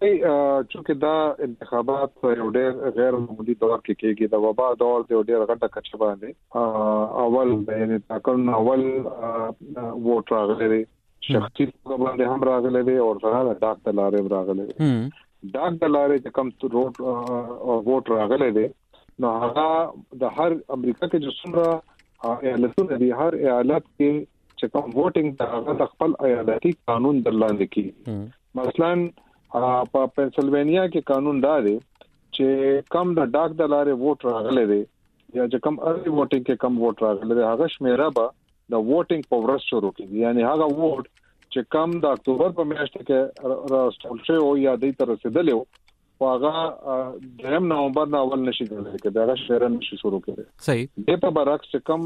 دی چې دا انتخابات په یو ډېر غیر معمولی دور کې کېږي د وبا دور دی ډېر غټه کچه باندې اول د یعنی تاکل اول ووټ راغلی دی شخصي باندې هم راغلی دی او سره د ډاک د لارې راغلی دی ډاک د لارې چې کم روټ ووټ راغلی دی نو هغه د هر امریکا کې چې څومره ایالتونه دي هر ایالت کې چې کوم ووټینګ د هغه د خپل ایالتي قانون د لاندې کې مثلا په پنسلوانیا کې قانون دا دی چې کم د ډاک د لارې ووټ راغلی دی یا چې کم ارلی ووټینګ کې کم ووټ راغلی دی هغه شمیره به د ووټینګ په ورځ شروع کیږي یعنی هغه ووټ چې کم د اکتوبر په میاشت کې راستول شوی او یا د تر رسیدلې خو هغه دریم نومبر نه اول نشي کېدای چې دا شعر نشي شروع کړي صحیح د په برعکس کم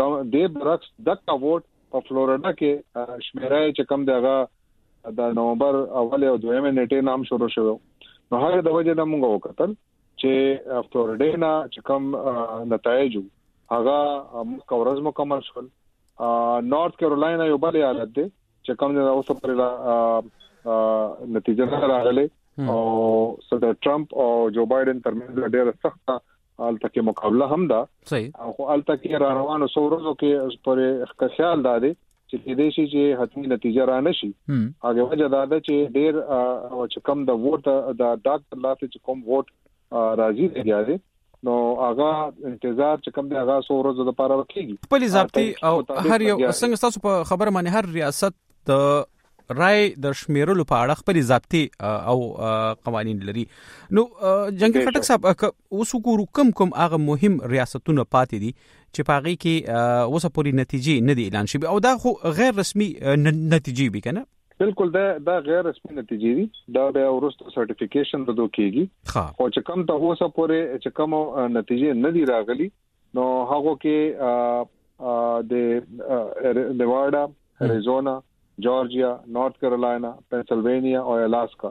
کم د برعکس دغه ووټ په فلوریدا کې شمیرای چې کم دغه د نومبر اول او دویمه نیټه نام شروع شوه نو هغه د وجه نه موږ وکتل چې فلوریدا نه چې کم نتایج هغه مکورز مکمل شول نارث کیرولینا یو بل ایالت دی چې کوم ځای اوسه پر لا نتیجه نه راغله او صدر ټرمپ او جو بایدن ترمنځ ډیره سخته الته کې مقابله هم ده صحیح خو الته کې را روانو سورزو کې پر خیال ده چې د دې شي چې حتمی نتیجه را نشي هغه وجه دا ده چې ډیر چې کم د ووټ د ډاکټر لاسه چې کوم ووټ راځي لګیا دی نو هغه انتظار چې کوم دی هغه څو ورځې د پاره وکړي خپل ضابطي او هر یو څنګه تاسو په خبره باندې هر ریاست د رائے د شمیرلو په اړه خپل ضابطي او قوانين لري نو جنگ خټک صاحب اوس وګورو کم کم هغه مهم ریاستونه پاتې دي چې پاغي کې اوسه پوری نتیجې نه دي اعلان شوی او دا خو غیر رسمي نتیجې به کنه بالکل دا دا غیر رسمي نتیجې دي دا بیا ورسته سرټیفیکیشن ته دوه کیږي خو چې کم ته اوسه پورې چې کم نتیجې نه دی راغلي نو هغه کې د نیواډا اریزونا جورجیا نارت کیرولاینا پنسلوانیا او الاسکا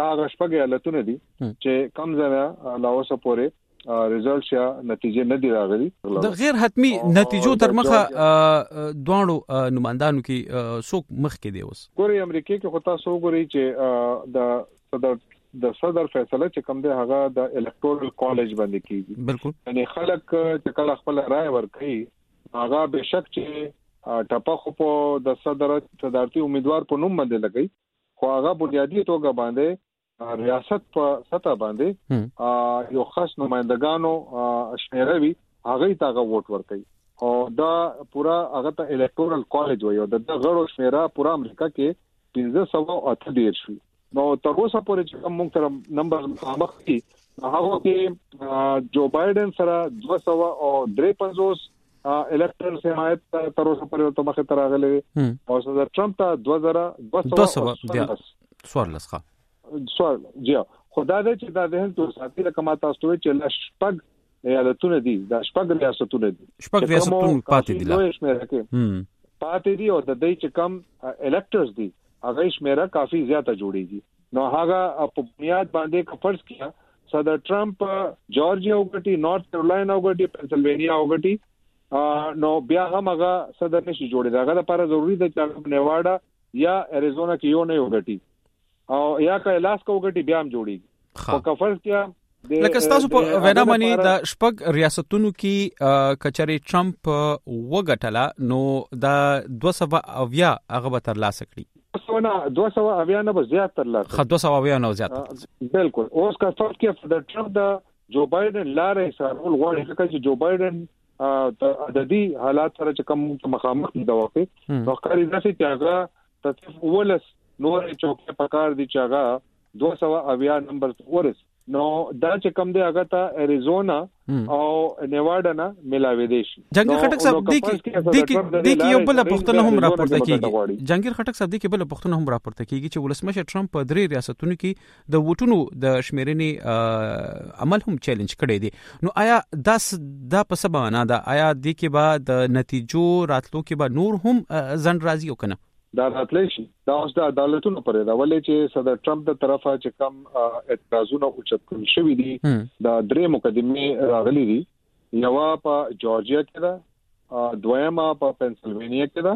دا هغه شپږ ایالتونه دي چې کم زنه لا اوسه پورې ریزلټ یا نتیجې نه دی راغلي د غیر حتمی نتیجو تر مخه دواړو نمائندانو کې څوک مخ کې دی اوس ګوري امریکای کې خو تاسو وګورئ چې د صدر د صدر فیصله چې کوم ده هغه د الکټورل کالج باندې کیږي بالکل یعنی خلک چې کله خپل رائے ورکړي هغه به شک چې ټپه خو په د صدر صدارتي امیدوار په نوم باندې لګي خو هغه بنیادی توګه باندې ریاست په سطح باندې یو خاص نمائندګانو شمیره وی هغه ته غو ووټ ورکړي او دا پورا هغه ته الکټورل کالج وي او د غړو شمیره پورا امریکا کې 1538 شي نو تر اوسه پورې چې موږ سره نمبر مخامخ دي هغه کې جو بایدن سره 253 الکترل حمایت تر اوسه پورې ورته مخه تر راغلي دي او صدر ټرمپ ته 2200 بیا سوار لسخه سوار جی خدا دې چې دا ذهن ته ساتي لکه ما تاسو ته چې لښ پګ ایالتونه دي دا شپږ ریاستونه دي شپږ ریاستونه پاتې دي لا پاتې دي او د دې چې کم الکټرز دي هغه شمیره کافي زیاته جوړیږي نو هغه په بنیاد باندې که فرض کیا صدر ټرمپ جورجیا وګټي نارت کیرولینا وګټي پنسلوانیا وګټي نو بیا هم هغه صدر نشي جوړي داغه لپاره ضروری ده چې نیواډا یا اریزونا کې یو نه وګټي او یا که لاس کو وګټي بیا هم جوړي خو کفر کیا لکه تاسو په وینا باندې د شپږ ریاستونو کې کچري ترامپ وګټله نو د 200 اویا هغه به تر لاسه کړی سونه 200 اویا نه به زیات تر لاسه خو 200 اویا نه زیات بالکل اوس کا څوک کې د ترامپ د جو بایدن لارې سرول غواړي ځکه چې جو بایدن د دې حالات سره چې کوم مخامخ دی دا وخت نو کاری داسې چې هغه تصف اولس نورې چوکۍ په کار دي چې هغه 280 نمبر ته ورسي نو دا چې کم دی هغه ته اریزونا او نیواډا نه ملاوي دي شي جنگیر خټک صاحب دی کې دی کې دی کې یو بل پښتنه هم راپورته کیږي جنگیر خټک صاحب دی کې بل پښتنه هم راپورته کیږي چې ولسمشر ترامپ په درې ریاستونو کې د ووټونو د شمیرنې عمل هم چیلنج کړی دی نو آیا داس دا په سبا نه دا آیا د کې به د نتیجو راتلو کې به نور هم ځند راځي او کنه دا راتلی شي دا اوس د عدالتونو پرې دا ولې چې صدر ټرمپ د طرفه چې کم اعتراضونه اوچت کړی شوې دي دا درې مقدمه راغلي دي یوه په جورجیا کې ده دویمه په پنسلوانیا کې ده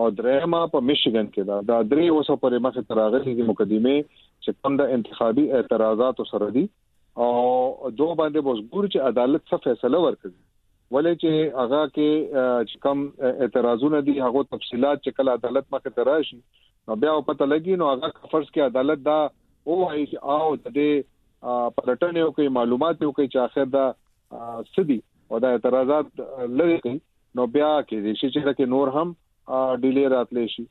او دریمه په میشیګن کې ده دا درې اوسه پرې مخه تراغلي دي مقدمه چې کوم د انتخابي اعتراضات سره دي او دوه باندې بوزګور چې عدالت څه فیصله ورکړي ولې چې هغه کې کم اعتراضونه دي هغه تفصيلات چې کله عدالت مخه ته راشي نو بیا په تلګي نو هغه فرض کې عدالت دا او هي او د پلټنې وکړي معلومات وکړي چې اخر دا څه دي او دا اعتراضات لري کوي نو بیا کې دي چې لکه نور هم ډیلی راتلی شي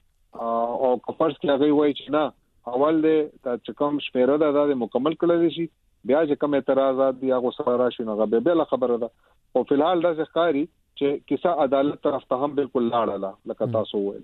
او کفرس کې هغه وایي چې نه اول دې دا چې کوم شمیره ده دا مکمل کړل شي بیا چې کوم اعتراضات دي هغه سره راشي نو غبه بل خبره ده او فلحال دا ښکاری چې کیسه عدالت طرف ته هم بالکل لاړه لکه تاسو وایي